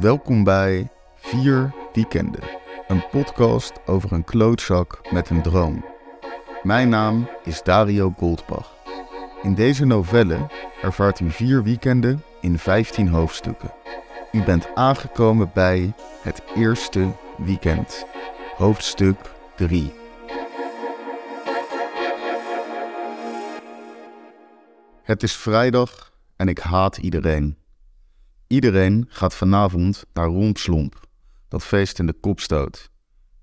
Welkom bij Vier Weekenden, een podcast over een klootzak met een droom. Mijn naam is Dario Goldbach. In deze novelle ervaart u vier weekenden in 15 hoofdstukken. U bent aangekomen bij het eerste weekend, hoofdstuk 3. Het is vrijdag en ik haat iedereen. Iedereen gaat vanavond naar Rompslomp, dat feest in de kopstoot.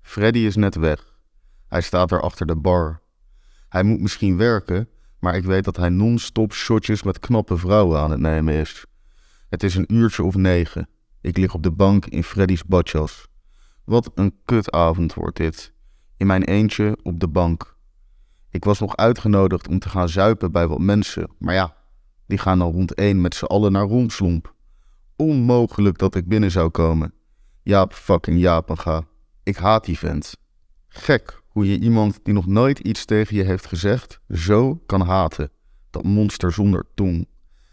Freddy is net weg. Hij staat er achter de bar. Hij moet misschien werken, maar ik weet dat hij non-stop shotjes met knappe vrouwen aan het nemen is. Het is een uurtje of negen. Ik lig op de bank in Freddy's badjas. Wat een kutavond wordt dit. In mijn eentje op de bank. Ik was nog uitgenodigd om te gaan zuipen bij wat mensen, maar ja, die gaan dan rond één met z'n allen naar Rompslomp. Onmogelijk dat ik binnen zou komen. Jaap fucking Japenga. Ik haat die vent. Gek hoe je iemand die nog nooit iets tegen je heeft gezegd, zo kan haten. Dat monster zonder tong.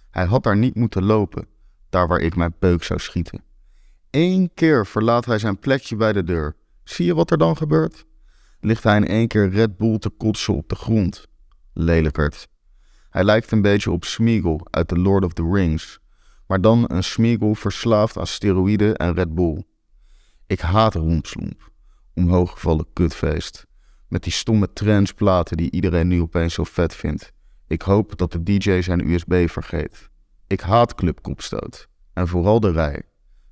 Hij had daar niet moeten lopen, daar waar ik mijn peuk zou schieten. Eén keer verlaat hij zijn plekje bij de deur. Zie je wat er dan gebeurt? Ligt hij in één keer Red Bull te kotsen op de grond. Lelijkert. Hij lijkt een beetje op Smeagol uit The Lord of the Rings, maar dan een Smeagol verslaafd aan steroïden en Red Bull. Ik haat Rompslomp. Omhooggevallen kutfeest. Met die stomme trendsplaten die iedereen nu opeens zo vet vindt. Ik hoop dat de DJ zijn USB vergeet. Ik haat Club Kopstoot. En vooral de rij.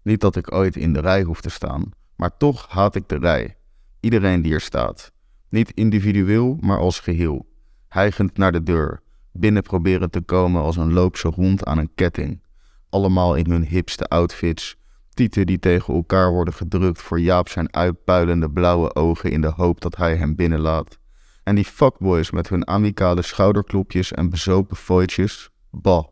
Niet dat ik ooit in de rij hoef te staan, maar toch haat ik de rij. Iedereen die er staat. Niet individueel, maar als geheel. Hijgend naar de deur. Binnen proberen te komen als een loopse hond aan een ketting. Allemaal in hun hipste outfits. Tieten die tegen elkaar worden gedrukt voor Jaap zijn uitpuilende blauwe ogen in de hoop dat hij hem binnenlaat. En die fuckboys met hun amicale schouderklopjes en bezopen fooitjes. Bah.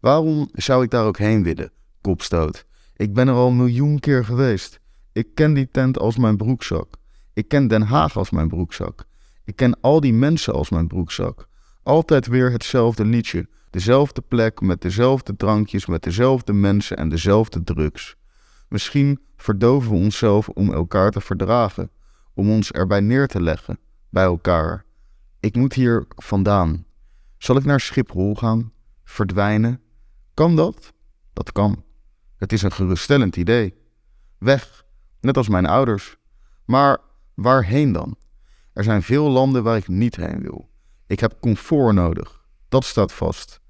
Waarom zou ik daar ook heen willen? Kopstoot. Ik ben er al een miljoen keer geweest. Ik ken die tent als mijn broekzak. Ik ken Den Haag als mijn broekzak. Ik ken al die mensen als mijn broekzak. Altijd weer hetzelfde liedje. Dezelfde plek, met dezelfde drankjes, met dezelfde mensen en dezelfde drugs. Misschien verdoven we onszelf om elkaar te verdragen, om ons erbij neer te leggen, bij elkaar. Ik moet hier vandaan. Zal ik naar Schiphol gaan? Verdwijnen? Kan dat? Dat kan. Het is een geruststellend idee. Weg, net als mijn ouders. Maar waarheen dan? Er zijn veel landen waar ik niet heen wil. Ik heb comfort nodig. Dat staat vast.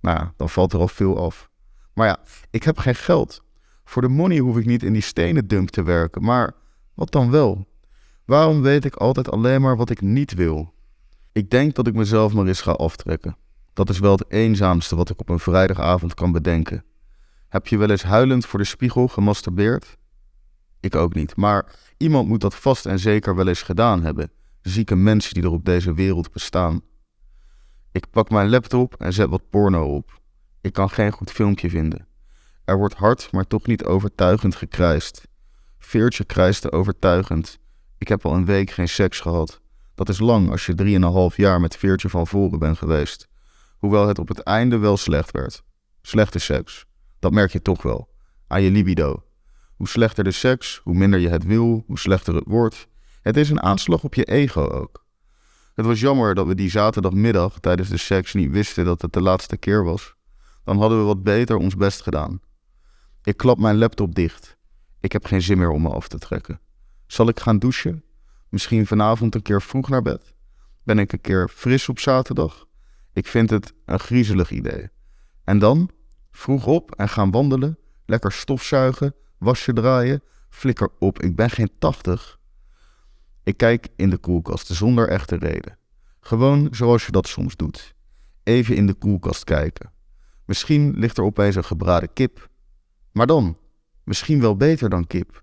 Nou dan valt er al veel af. Maar ja, ik heb geen geld. Voor de money hoef ik niet in die stenen dump te werken. Maar wat dan wel? Waarom weet ik altijd alleen maar wat ik niet wil? Ik denk dat ik mezelf maar eens ga aftrekken. Dat is wel het eenzaamste wat ik op een vrijdagavond kan bedenken. Heb je wel eens huilend voor de spiegel gemasturbeerd? Ik ook niet, maar iemand moet dat vast en zeker wel eens gedaan hebben. Zieke mensen die er op deze wereld bestaan. Ik pak mijn laptop en zet wat porno op. Ik kan geen goed filmpje vinden. Er wordt hard, maar toch niet overtuigend gekruist. Veertje kruiste overtuigend. Ik heb al een week geen seks gehad. Dat is lang als je drieënhalf jaar met Veertje van voren bent geweest. Hoewel het op het einde wel slecht werd. Slechte seks. Dat merk je toch wel. Aan je libido. Hoe slechter de seks, hoe minder je het wil, hoe slechter het wordt. Het is een aanslag op je ego ook. Het was jammer dat we die zaterdagmiddag tijdens de seks niet wisten dat het de laatste keer was. Dan hadden we wat beter ons best gedaan. Ik klap mijn laptop dicht. Ik heb geen zin meer om me af te trekken. Zal ik gaan douchen? Misschien vanavond een keer vroeg naar bed? Ben ik een keer fris op zaterdag? Ik vind het een griezelig idee. En dan? Vroeg op en gaan wandelen, lekker stofzuigen, wasje draaien, flikker op, ik ben geen tachtig. Ik kijk in de koelkast zonder echte reden. Gewoon zoals je dat soms doet. Even in de koelkast kijken. Misschien ligt er opeens een gebraden kip. Maar dan, misschien wel beter dan kip.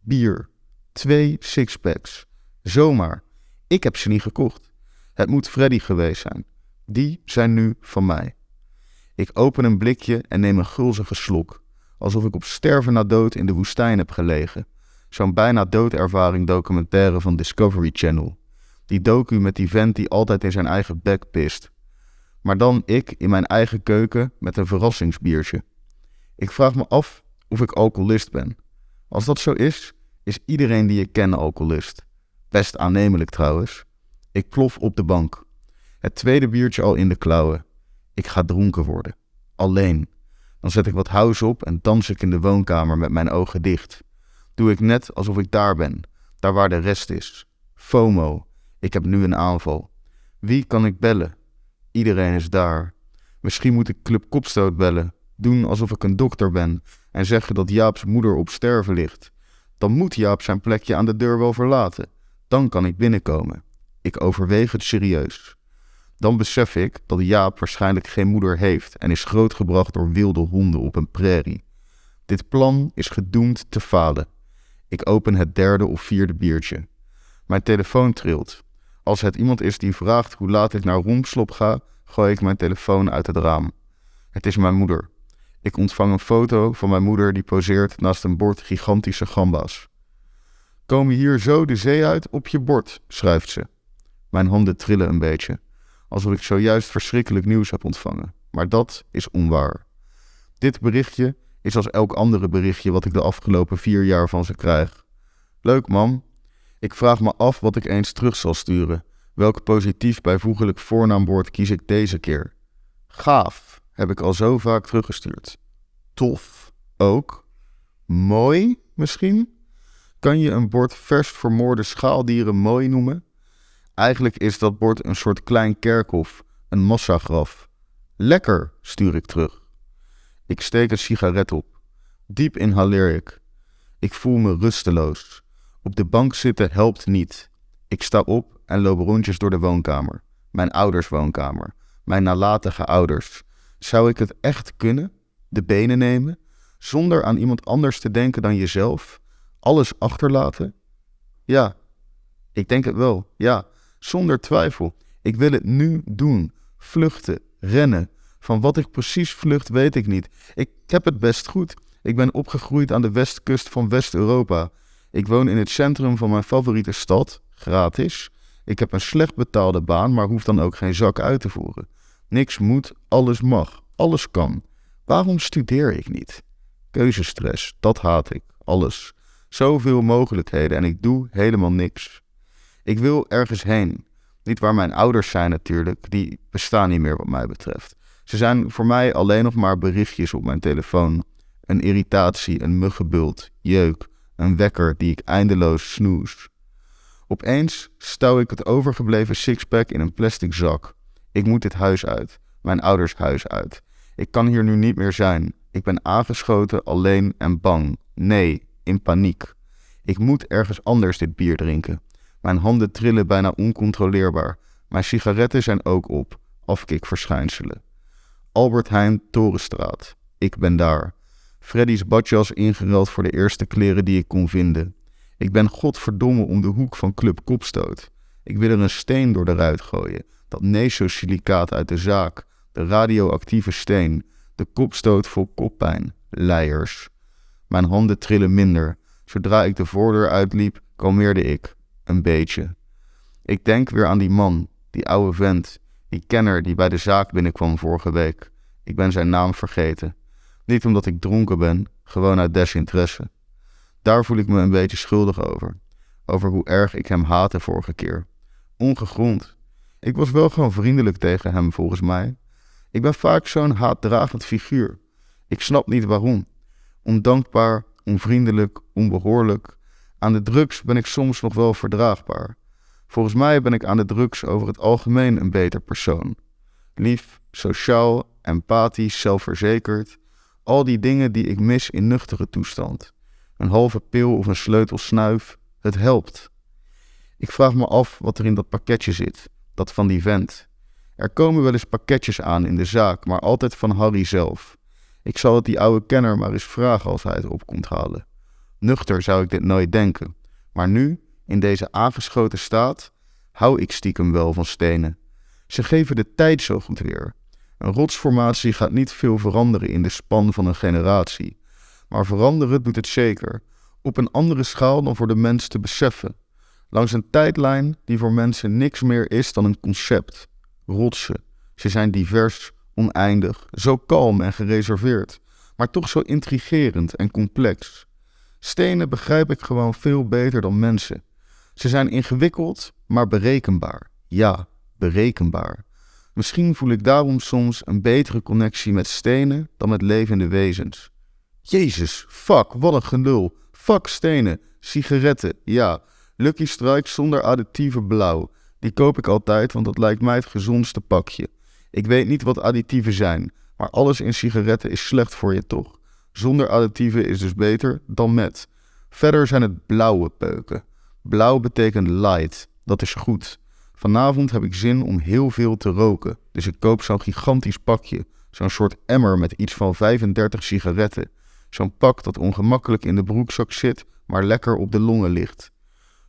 Bier. Twee sixpacks. Zomaar. Ik heb ze niet gekocht. Het moet Freddy geweest zijn. Die zijn nu van mij. Ik open een blikje en neem een gulzige slok. Alsof ik op sterven na dood in de woestijn heb gelegen. Zo'n bijna doodervaring documentaire van Discovery Channel. Die docu met die vent die altijd in zijn eigen bek pist. Maar dan ik in mijn eigen keuken met een verrassingsbiertje. Ik vraag me af of ik alcoholist ben. Als dat zo is, is iedereen die ik ken alcoholist. Best aannemelijk trouwens. Ik plof op de bank. Het tweede biertje al in de klauwen. Ik ga dronken worden. Alleen. Dan zet ik wat house op en dans ik in de woonkamer met mijn ogen dicht. Doe ik net alsof ik daar ben, daar waar de rest is. FOMO. Ik heb nu een aanval. Wie kan ik bellen? Iedereen is daar. Misschien moet ik Club Kopstoot bellen, doen alsof ik een dokter ben en zeggen dat Jaap's moeder op sterven ligt. Dan moet Jaap zijn plekje aan de deur wel verlaten. Dan kan ik binnenkomen. Ik overweeg het serieus. Dan besef ik dat Jaap waarschijnlijk geen moeder heeft en is grootgebracht door wilde honden op een prairie. Dit plan is gedoemd te falen. Ik open het derde of vierde biertje. Mijn telefoon trilt. Als het iemand is die vraagt hoe laat ik naar Roemslop ga, gooi ik mijn telefoon uit het raam. Het is mijn moeder. Ik ontvang een foto van mijn moeder die poseert naast een bord gigantische gamba's. Kom je hier zo de zee uit op je bord, schrijft ze. Mijn handen trillen een beetje, alsof ik zojuist verschrikkelijk nieuws heb ontvangen. Maar dat is onwaar. Dit berichtje is als elk andere berichtje wat ik de afgelopen vier jaar van ze krijg. Leuk, mam. Ik vraag me af wat ik eens terug zal sturen. Welk positief bijvoeglijk voornaamwoord kies ik deze keer? Gaaf, heb ik al zo vaak teruggestuurd. Tof, ook. Mooi, misschien? Kan je een bord vers vermoorde schaaldieren mooi noemen? Eigenlijk is dat bord een soort klein kerkhof, een massagraf. Lekker, stuur ik terug. Ik steek een sigaret op. Diep inhaleer ik. Ik voel me rusteloos. Op de bank zitten helpt niet. Ik sta op en loop rondjes door de woonkamer. Mijn ouders woonkamer. Mijn nalatige ouders. Zou ik het echt kunnen? De benen nemen? Zonder aan iemand anders te denken dan jezelf? Alles achterlaten? Ja, ik denk het wel. Ja, zonder twijfel. Ik wil het nu doen. Vluchten, rennen. Van wat ik precies vlucht, weet ik niet. Ik heb het best goed. Ik ben opgegroeid aan de westkust van West-Europa. Ik woon in het centrum van mijn favoriete stad, gratis. Ik heb een slecht betaalde baan, maar hoef dan ook geen zak uit te voeren. Niks moet, alles mag, alles kan. Waarom studeer ik niet? Keuzestress, dat haat ik, alles. Zoveel mogelijkheden en ik doe helemaal niks. Ik wil ergens heen. Niet waar mijn ouders zijn natuurlijk, die bestaan niet meer wat mij betreft. Ze zijn voor mij alleen nog maar berichtjes op mijn telefoon. Een irritatie, een muggenbult, jeuk, een wekker die ik eindeloos snoes. Opeens stouw ik het overgebleven sixpack in een plastic zak. Ik moet dit huis uit, mijn ouders huis uit. Ik kan hier nu niet meer zijn. Ik ben aangeschoten, alleen en bang. Nee, in paniek. Ik moet ergens anders dit bier drinken. Mijn handen trillen bijna oncontroleerbaar. Mijn sigaretten zijn ook op. Afkikverschijnselen. Albert Heijn, Torenstraat. Ik ben daar. Freddy's badjas ingeruild voor de eerste kleren die ik kon vinden. Ik ben godverdomme om de hoek van Club Kopstoot. Ik wil er een steen door de ruit gooien. Dat nesosilicaat uit de zaak. De radioactieve steen. De kopstoot voor koppijn. Leiers. Mijn handen trillen minder. Zodra ik de voordeur uitliep, kalmeerde ik. Een beetje. Ik denk weer aan die man, die oude vent, die kenner die bij de zaak binnenkwam vorige week. Ik ben zijn naam vergeten. Niet omdat ik dronken ben, gewoon uit desinteresse. Daar voel ik me een beetje schuldig over. Over hoe erg ik hem haatte vorige keer. Ongegrond. Ik was wel gewoon vriendelijk tegen hem, volgens mij. Ik ben vaak zo'n haatdragend figuur. Ik snap niet waarom. Ondankbaar, onvriendelijk, onbehoorlijk. Aan de drugs ben ik soms nog wel verdraagbaar. Volgens mij ben ik aan de drugs over het algemeen een beter persoon. Lief, sociaal, empathisch, zelfverzekerd. Al die dingen die ik mis in nuchtere toestand. Een halve pil of een sleutel snuif, het helpt. Ik vraag me af wat er in dat pakketje zit, dat van die vent. Er komen wel eens pakketjes aan in de zaak, maar altijd van Harry zelf. Ik zal het die oude kenner maar eens vragen als hij het op komt halen. Nuchter zou ik dit nooit denken, maar nu, in deze aangeschoten staat, hou ik stiekem wel van stenen. Ze geven de tijd zo goed weer. Een rotsformatie gaat niet veel veranderen in de span van een generatie, maar veranderen doet het zeker, op een andere schaal dan voor de mens te beseffen. Langs een tijdlijn die voor mensen niks meer is dan een concept. Rotsen. Ze zijn divers, oneindig, zo kalm en gereserveerd. maar toch zo intrigerend en complex. Stenen begrijp ik gewoon veel beter dan mensen. Ze zijn ingewikkeld, maar berekenbaar. Ja, berekenbaar. Misschien voel ik daarom soms een betere connectie met stenen dan met levende wezens. Jezus, fuck, wat een gelul. Fuck stenen, sigaretten, ja. Lucky Strike zonder additieve blauw. Die koop ik altijd, want dat lijkt mij het gezondste pakje. Ik weet niet wat additieven zijn, maar alles in sigaretten is slecht voor je toch. Zonder additieven is dus beter dan met. Verder zijn het blauwe peuken. Blauw betekent light, dat is goed. Vanavond heb ik zin om heel veel te roken, dus ik koop zo'n gigantisch pakje. Zo'n soort emmer met iets van 35 sigaretten. Zo'n pak dat ongemakkelijk in de broekzak zit, maar lekker op de longen ligt.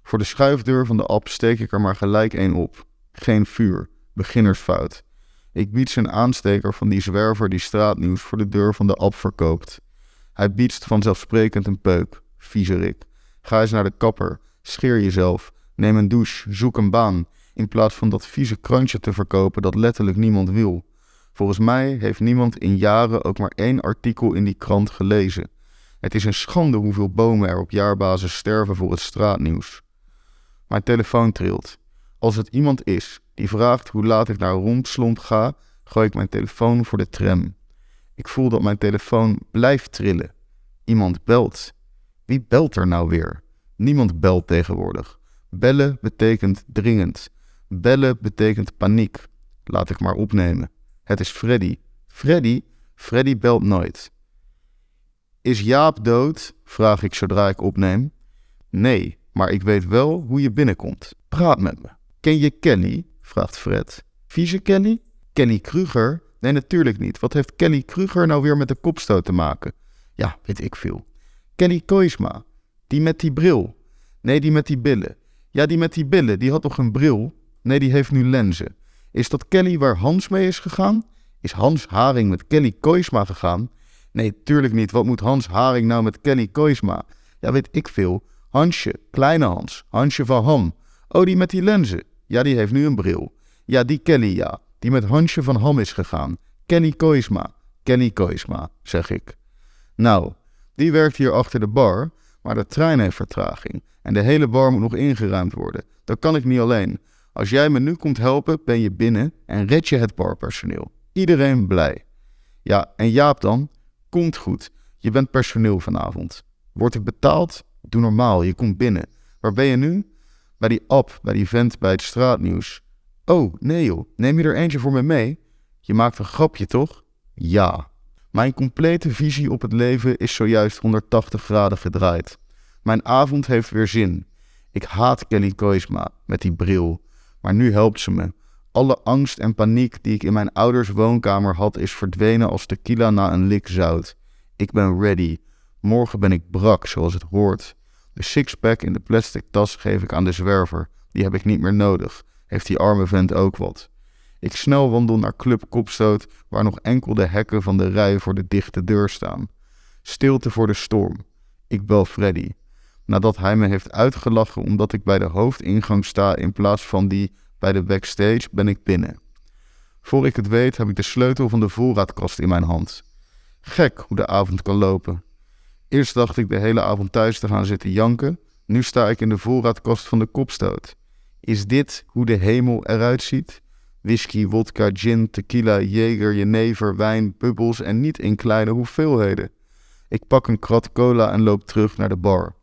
Voor de schuifdeur van de app steek ik er maar gelijk één op. Geen vuur, beginnersfout. Ik bied zijn aansteker van die zwerver die straatnieuws voor de deur van de app verkoopt. Hij biedst vanzelfsprekend een peuk, viezerik. Ga eens naar de kapper, scheer jezelf, neem een douche, zoek een baan, in plaats van dat vieze krantje te verkopen dat letterlijk niemand wil. Volgens mij heeft niemand in jaren ook maar één artikel in die krant gelezen. Het is een schande hoeveel bomen er op jaarbasis sterven voor het straatnieuws. Mijn telefoon trilt. Als het iemand is die vraagt hoe laat ik naar rondslomp ga, gooi ik mijn telefoon voor de tram. Ik voel dat mijn telefoon blijft trillen. Iemand belt. Wie belt er nou weer? Niemand belt tegenwoordig. Bellen betekent dringend. Bellen betekent paniek. Laat ik maar opnemen. Het is Freddy. Freddy? Freddy belt nooit. Is Jaap dood? vraag ik zodra ik opneem. Nee, maar ik weet wel hoe je binnenkomt. Praat met me. Ken je Kelly? vraagt Fred. Vieze Kelly? Kelly Kruger? Nee, natuurlijk niet. Wat heeft Kelly Kruger nou weer met de kopstoot te maken? Ja, weet ik veel. Kelly Koisma. Die met die bril. Nee, die met die billen. Ja, die met die billen, die had toch een bril? Nee, die heeft nu lenzen. Is dat Kelly waar Hans mee is gegaan? Is Hans Haring met Kelly Koisma gegaan? Nee, tuurlijk niet. Wat moet Hans Haring nou met Kelly Koisma? Ja, weet ik veel. Hansje, kleine Hans, Hansje van Ham. Oh, die met die lenzen. Ja, die heeft nu een bril. Ja, die Kelly, ja. Die met Hansje van Ham is gegaan. Kenny Koisma. Kenny Koisma, zeg ik. Nou, die werkt hier achter de bar, maar de trein heeft vertraging. En de hele bar moet nog ingeruimd worden. Dat kan ik niet alleen. Als jij me nu komt helpen, ben je binnen en red je het barpersoneel. Iedereen blij. Ja, en Jaap dan? Komt goed. Je bent personeel vanavond. Word ik betaald? Doe normaal, je komt binnen. Waar ben je nu? Bij die app, bij die vent bij het straatnieuws. Oh, nee joh, neem je er eentje voor me mee? Je maakt een grapje, toch? Ja. Mijn complete visie op het leven is zojuist 180 graden gedraaid. Mijn avond heeft weer zin. Ik haat Kelly Koisma met die bril, maar nu helpt ze me. Alle angst en paniek die ik in mijn ouders woonkamer had, is verdwenen als tequila na een lik zout. Ik ben ready. Morgen ben ik brak, zoals het hoort. De sixpack in de plastic tas geef ik aan de zwerver. Die heb ik niet meer nodig. Heeft die arme vent ook wat. Ik snel wandel naar Club Kopstoot, waar nog enkel de hekken van de rij voor de dichte deur staan. Stilte voor de storm. Ik bel Freddy. Nadat hij me heeft uitgelachen omdat ik bij de hoofdingang sta in plaats van die bij de backstage, ben ik binnen. Voor ik het weet heb ik de sleutel van de voorraadkast in mijn hand. Gek hoe de avond kan lopen. Eerst dacht ik de hele avond thuis te gaan zitten janken. Nu sta ik in de voorraadkast van de kopstoot. Is dit hoe de hemel eruit ziet? Whisky, wodka, gin, tequila, jeger, jenever, wijn, bubbels en niet in kleine hoeveelheden. Ik pak een krat cola en loop terug naar de bar.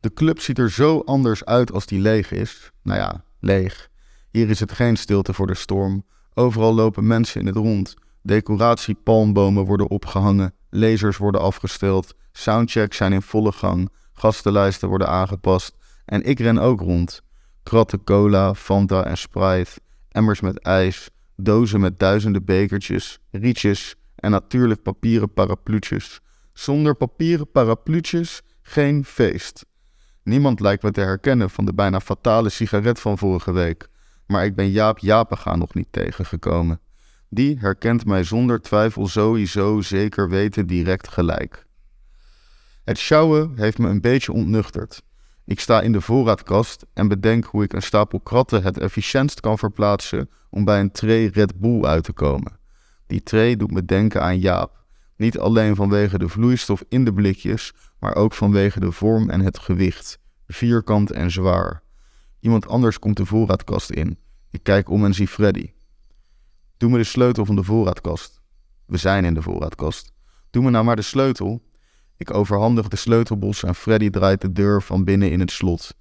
De club ziet er zo anders uit als die leeg is. Nou ja, leeg. Hier is het geen stilte voor de storm. Overal lopen mensen in het rond. Decoratie, palmbomen worden opgehangen, lasers worden afgesteld, soundchecks zijn in volle gang, gastenlijsten worden aangepast en ik ren ook rond. Kratten cola, Fanta en Sprite, emmers met ijs, dozen met duizenden bekertjes, rietjes en natuurlijk papieren parapluutjes. Zonder papieren parapluutjes geen feest. Niemand lijkt me te herkennen van de bijna fatale sigaret van vorige week, maar ik ben Jaap Japega nog niet tegengekomen. Die herkent mij zonder twijfel sowieso zeker weten direct gelijk. Het sjouwen heeft me een beetje ontnuchterd. Ik sta in de voorraadkast en bedenk hoe ik een stapel kratten het efficiëntst kan verplaatsen om bij een tray Red Bull uit te komen. Die tray doet me denken aan Jaap. Niet alleen vanwege de vloeistof in de blikjes, maar ook vanwege de vorm en het gewicht. Vierkant en zwaar. Iemand anders komt de voorraadkast in. Ik kijk om en zie Freddy. Doe me de sleutel van de voorraadkast. We zijn in de voorraadkast. Doe me nou maar de sleutel. Ik overhandig de sleutelbos en Freddy draait de deur van binnen in het slot.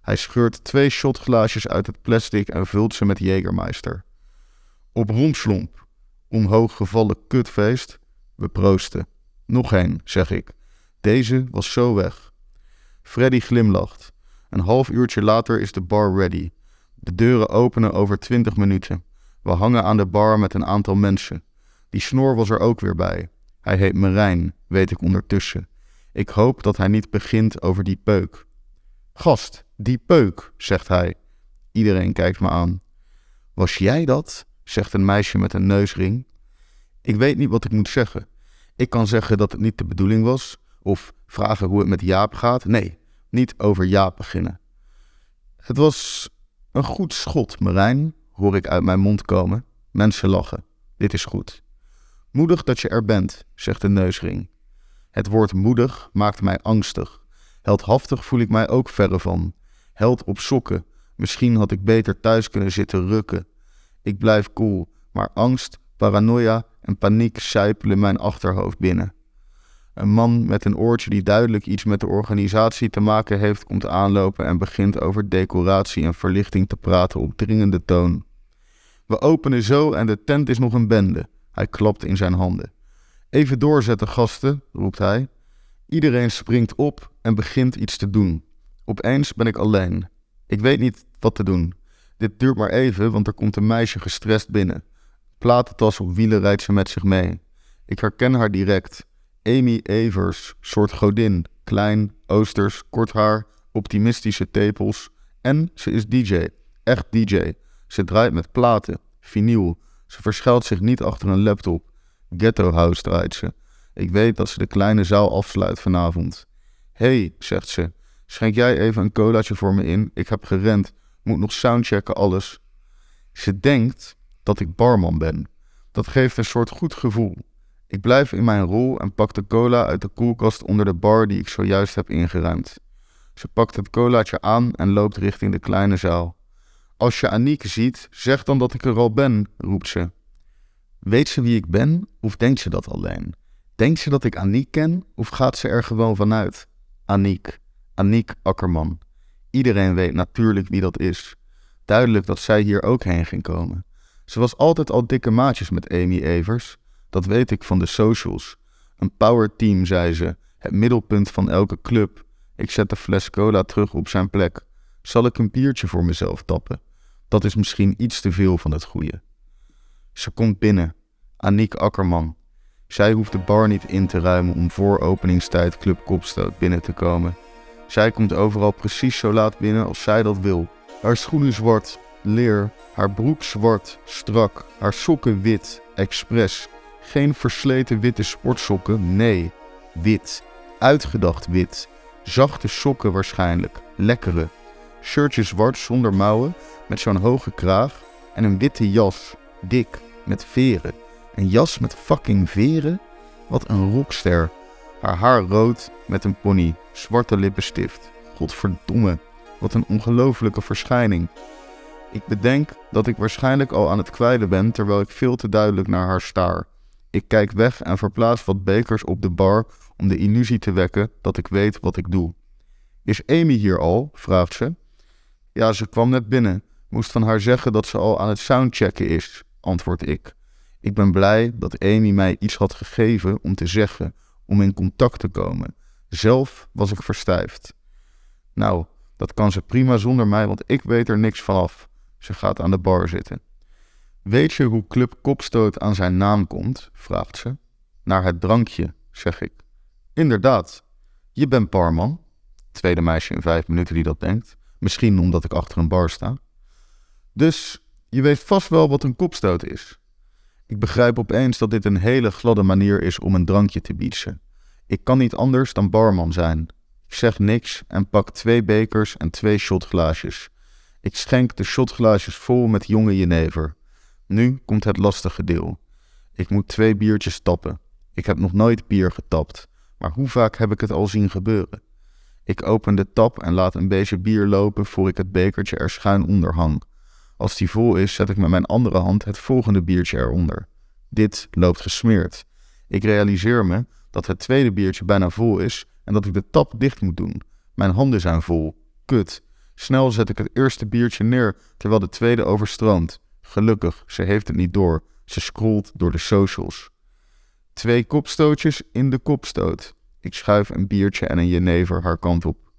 Hij scheurt twee shotglaasjes uit het plastic en vult ze met Jägermeister. Op romslomp, omhoog gevallen kutfeest, we proosten. Nog één, zeg ik. Deze was zo weg. Freddy glimlacht. Een half uurtje later is de bar ready. De deuren openen over twintig minuten. We hangen aan de bar met een aantal mensen. Die snor was er ook weer bij. Hij heet Merijn, weet ik ondertussen. Ik hoop dat hij niet begint over die peuk. Gast, die peuk, zegt hij. Iedereen kijkt me aan. Was jij dat? zegt een meisje met een neusring. Ik weet niet wat ik moet zeggen. Ik kan zeggen dat het niet de bedoeling was, of vragen hoe het met Jaap gaat. Nee, niet over Jaap beginnen. Het was een goed schot, Marijn, hoor ik uit mijn mond komen. Mensen lachen. Dit is goed. Moedig dat je er bent, zegt de neusring. Het woord moedig maakt mij angstig. Heldhaftig voel ik mij ook verre van. Held op sokken. Misschien had ik beter thuis kunnen zitten rukken. Ik blijf cool, maar angst, paranoia en paniek sijpelen mijn achterhoofd binnen. Een man met een oortje die duidelijk iets met de organisatie te maken heeft, komt aanlopen en begint over decoratie en verlichting te praten op dringende toon. We openen zo en de tent is nog een bende. Hij klapt in zijn handen. Even doorzetten, gasten, roept hij. Iedereen springt op en begint iets te doen. Opeens ben ik alleen. Ik weet niet wat te doen. Dit duurt maar even, want er komt een meisje gestrest binnen. Platentas op wielen rijdt ze met zich mee. Ik herken haar direct. Amy Evers, soort godin. Klein, oosters, kort haar, optimistische tepels. En ze is DJ. Echt DJ. Ze draait met platen, vinyl. Ze verschuilt zich niet achter een laptop. Ghetto House draait ze. Ik weet dat ze de kleine zaal afsluit vanavond. hey, zegt ze, schenk jij even een colaatje voor me in? Ik heb gerend, moet nog soundchecken, alles. Ze denkt dat ik barman ben. Dat geeft een soort goed gevoel. Ik blijf in mijn rol en pak de cola uit de koelkast onder de bar die ik zojuist heb ingeruimd. Ze pakt het colaatje aan en loopt richting de kleine zaal. Als je Aniek ziet, zeg dan dat ik er al ben, roept ze. Weet ze wie ik ben of denkt ze dat alleen? Denkt ze dat ik Aniek ken of gaat ze er gewoon vanuit? Aniek, Aniek Akkerman. Iedereen weet natuurlijk wie dat is. Duidelijk dat zij hier ook heen ging komen. Ze was altijd al dikke maatjes met Amy Evers. Dat weet ik van de socials. Een power team, zei ze. Het middelpunt van elke club. Ik zet de fles cola terug op zijn plek. Zal ik een biertje voor mezelf tappen? Dat is misschien iets te veel van het goede. Ze komt binnen. Aniek Akkerman. Zij hoeft de bar niet in te ruimen om voor openingstijd Club Kopstoot binnen te komen. Zij komt overal precies zo laat binnen als zij dat wil. Haar schoenen zwart, leer, haar broek zwart, strak, haar sokken wit, expres. Geen versleten witte sportsokken, nee, wit. Uitgedacht wit. Zachte sokken waarschijnlijk, lekkere. Shirtje zwart zonder mouwen, met zo'n hoge kraag. En een witte jas, dik, met veren. Een jas met fucking veren? Wat een rockster. Haar haar rood met een pony, zwarte lippenstift. Godverdomme, wat een ongelofelijke verschijning. Ik bedenk dat ik waarschijnlijk al aan het kwijlen ben terwijl ik veel te duidelijk naar haar staar. Ik kijk weg en verplaats wat bekers op de bar om de illusie te wekken dat ik weet wat ik doe. Is Amy hier al? vraagt ze. Ja, ze kwam net binnen. Moest van haar zeggen dat ze al aan het soundchecken is, antwoord ik. Ik ben blij dat Amy mij iets had gegeven om te zeggen, om in contact te komen. Zelf was ik verstijfd. Nou, dat kan ze prima zonder mij, want ik weet er niks vanaf. Ze gaat aan de bar zitten. Weet je hoe Club Kopstoot aan zijn naam komt? vraagt ze. Naar het drankje, zeg ik. Inderdaad, je bent barman. Tweede meisje in vijf minuten die dat denkt. Misschien omdat ik achter een bar sta. Dus je weet vast wel wat een kopstoot is. Ik begrijp opeens dat dit een hele gladde manier is om een drankje te bieden. Ik kan niet anders dan barman zijn. Ik zeg niks en pak twee bekers en twee shotglaasjes. Ik schenk de shotglaasjes vol met jonge jenever. Nu komt het lastige deel. Ik moet twee biertjes tappen. Ik heb nog nooit bier getapt, maar hoe vaak heb ik het al zien gebeuren? Ik open de tap en laat een beetje bier lopen voor ik het bekertje er schuin onder hang. Als die vol is, zet ik met mijn andere hand het volgende biertje eronder. Dit loopt gesmeerd. Ik realiseer me dat het tweede biertje bijna vol is en dat ik de tap dicht moet doen. Mijn handen zijn vol. Kut. Snel zet ik het eerste biertje neer terwijl de tweede overstroomt. Gelukkig, ze heeft het niet door. Ze scrolt door de socials. Twee kopstootjes in de kopstoot. Ik schuif een biertje en een jenever haar kant op.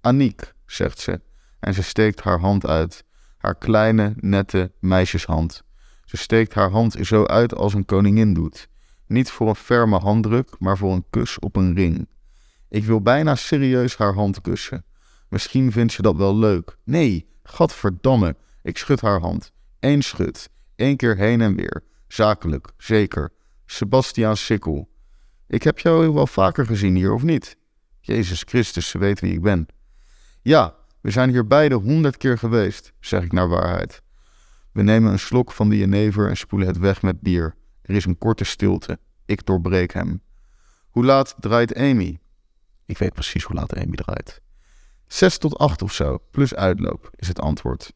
Aniek, zegt ze, en ze steekt haar hand uit. Haar kleine, nette meisjeshand. Ze steekt haar hand zo uit als een koningin doet. Niet voor een ferme handdruk, maar voor een kus op een ring. Ik wil bijna serieus haar hand kussen. Misschien vindt ze dat wel leuk. Nee, gadverdamme. Ik schud haar hand. Eén schud. Eén keer heen en weer. Zakelijk, zeker. Sebastiaan Sikkel. Ik heb jou wel vaker gezien hier, of niet? Jezus Christus, ze weet wie ik ben. Ja, we zijn hier beide honderd keer geweest, zeg ik naar waarheid. We nemen een slok van de jenever en spoelen het weg met bier. Er is een korte stilte. Ik doorbreek hem. Hoe laat draait Amy? Ik weet precies hoe laat Amy draait. Zes tot acht of zo, plus uitloop, is het antwoord.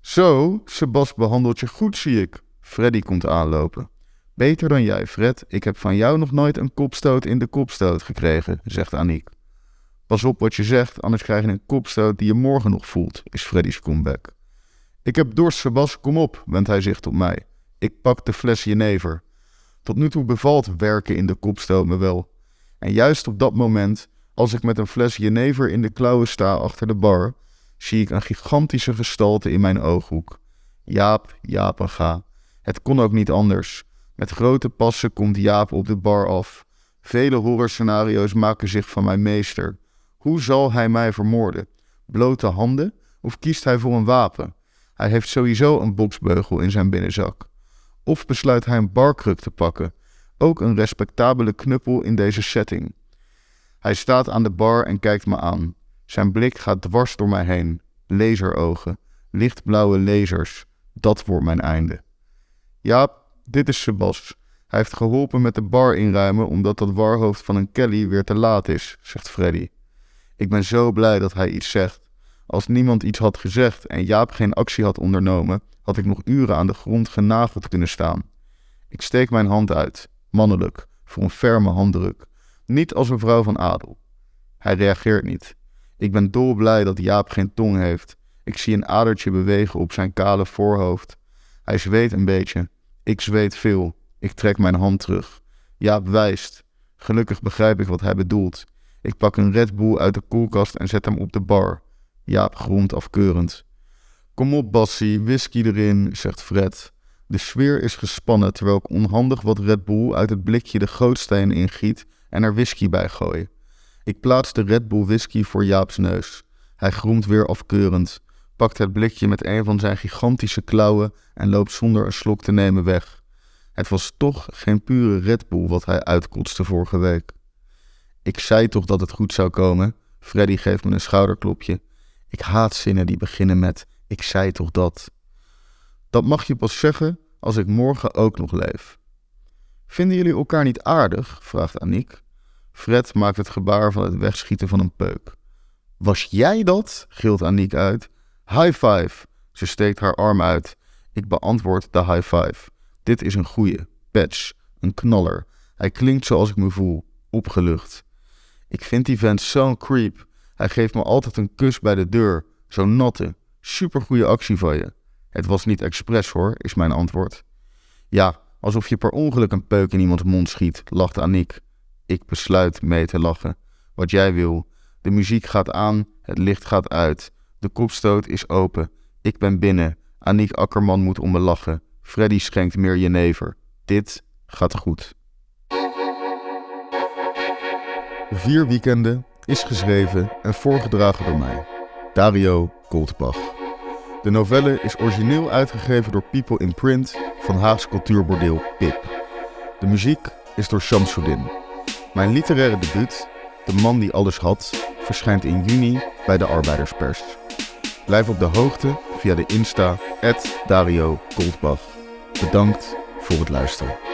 Zo, Sebas behandelt je goed, zie ik. Freddy komt aanlopen. Beter dan jij, Fred. Ik heb van jou nog nooit een kopstoot in de kopstoot gekregen, zegt Aniek. Pas op wat je zegt, anders krijg je een kopstoot die je morgen nog voelt, is Freddy's comeback. Ik heb dorst, Sebas, kom op, wendt hij zich tot mij. Ik pak de fles jenever. Tot nu toe bevalt werken in de kopstoot me wel. En juist op dat moment, als ik met een fles jenever in de klauwen sta achter de bar, zie ik een gigantische gestalte in mijn ooghoek. Jaap, Jaap en ga. Het kon ook niet anders. Met grote passen komt Jaap op de bar af. Vele horrorscenario's maken zich van mijn meester. Hoe zal hij mij vermoorden? Blote handen? Of kiest hij voor een wapen? Hij heeft sowieso een boksbeugel in zijn binnenzak. Of besluit hij een barkruk te pakken? Ook een respectabele knuppel in deze setting. Hij staat aan de bar en kijkt me aan. Zijn blik gaat dwars door mij heen. Laserogen, lichtblauwe lasers. Dat wordt mijn einde. Jaap, dit is Sebas. Hij heeft geholpen met de bar inruimen omdat dat warhoofd van een Kelly weer te laat is, zegt Freddy. Ik ben zo blij dat hij iets zegt. Als niemand iets had gezegd en Jaap geen actie had ondernomen, had ik nog uren aan de grond genageld kunnen staan. Ik steek mijn hand uit, mannelijk, voor een ferme handdruk. Niet als een vrouw van adel. Hij reageert niet. Ik ben dolblij dat Jaap geen tong heeft. Ik zie een adertje bewegen op zijn kale voorhoofd. Hij zweet een beetje. Ik zweet veel. Ik trek mijn hand terug. Jaap wijst. Gelukkig begrijp ik wat hij bedoelt. Ik pak een Red Bull uit de koelkast en zet hem op de bar. Jaap gromt afkeurend. Kom op, Bassie, whisky erin, zegt Fred. De sfeer is gespannen terwijl ik onhandig wat Red Bull uit het blikje de gootsteen ingiet en er whisky bij gooi. Ik plaats de Red Bull whisky voor Jaap's neus. Hij groemt weer afkeurend, pakt het blikje met een van zijn gigantische klauwen en loopt zonder een slok te nemen weg. Het was toch geen pure Red Bull wat hij uitkotste vorige week. Ik zei toch dat het goed zou komen. Freddy geeft me een schouderklopje. Ik haat zinnen die beginnen met ik zei toch dat. Dat mag je pas zeggen als ik morgen ook nog leef. Vinden jullie elkaar niet aardig? vraagt Aniek. Fred maakt het gebaar van het wegschieten van een peuk. Was jij dat? gilt Aniek uit. High five! Ze steekt haar arm uit. Ik beantwoord de high five. Dit is een goeie. Patch. Een knaller. Hij klinkt zoals ik me voel. Opgelucht. Ik vind die vent zo'n creep. Hij geeft me altijd een kus bij de deur. Zo'n natte. Supergoeie actie van je. Het was niet expres hoor, is mijn antwoord. Ja, alsof je per ongeluk een peuk in iemands mond schiet, lacht Aniek. Ik besluit mee te lachen. Wat jij wil. De muziek gaat aan, het licht gaat uit. De kopstoot is open. Ik ben binnen. Aniek Akkerman moet om me lachen. Freddy schenkt meer jenever. Dit gaat goed. Vier weekenden is geschreven en voorgedragen door mij, Dario Goldbach. De novelle is origineel uitgegeven door People in Print van Haags cultuurbordeel Pip. De muziek is door Shamsuddin. Mijn literaire debuut, De man die alles had, verschijnt in juni bij de Arbeiderspers. Blijf op de hoogte via de Insta Dario Goldbach. Bedankt voor het luisteren.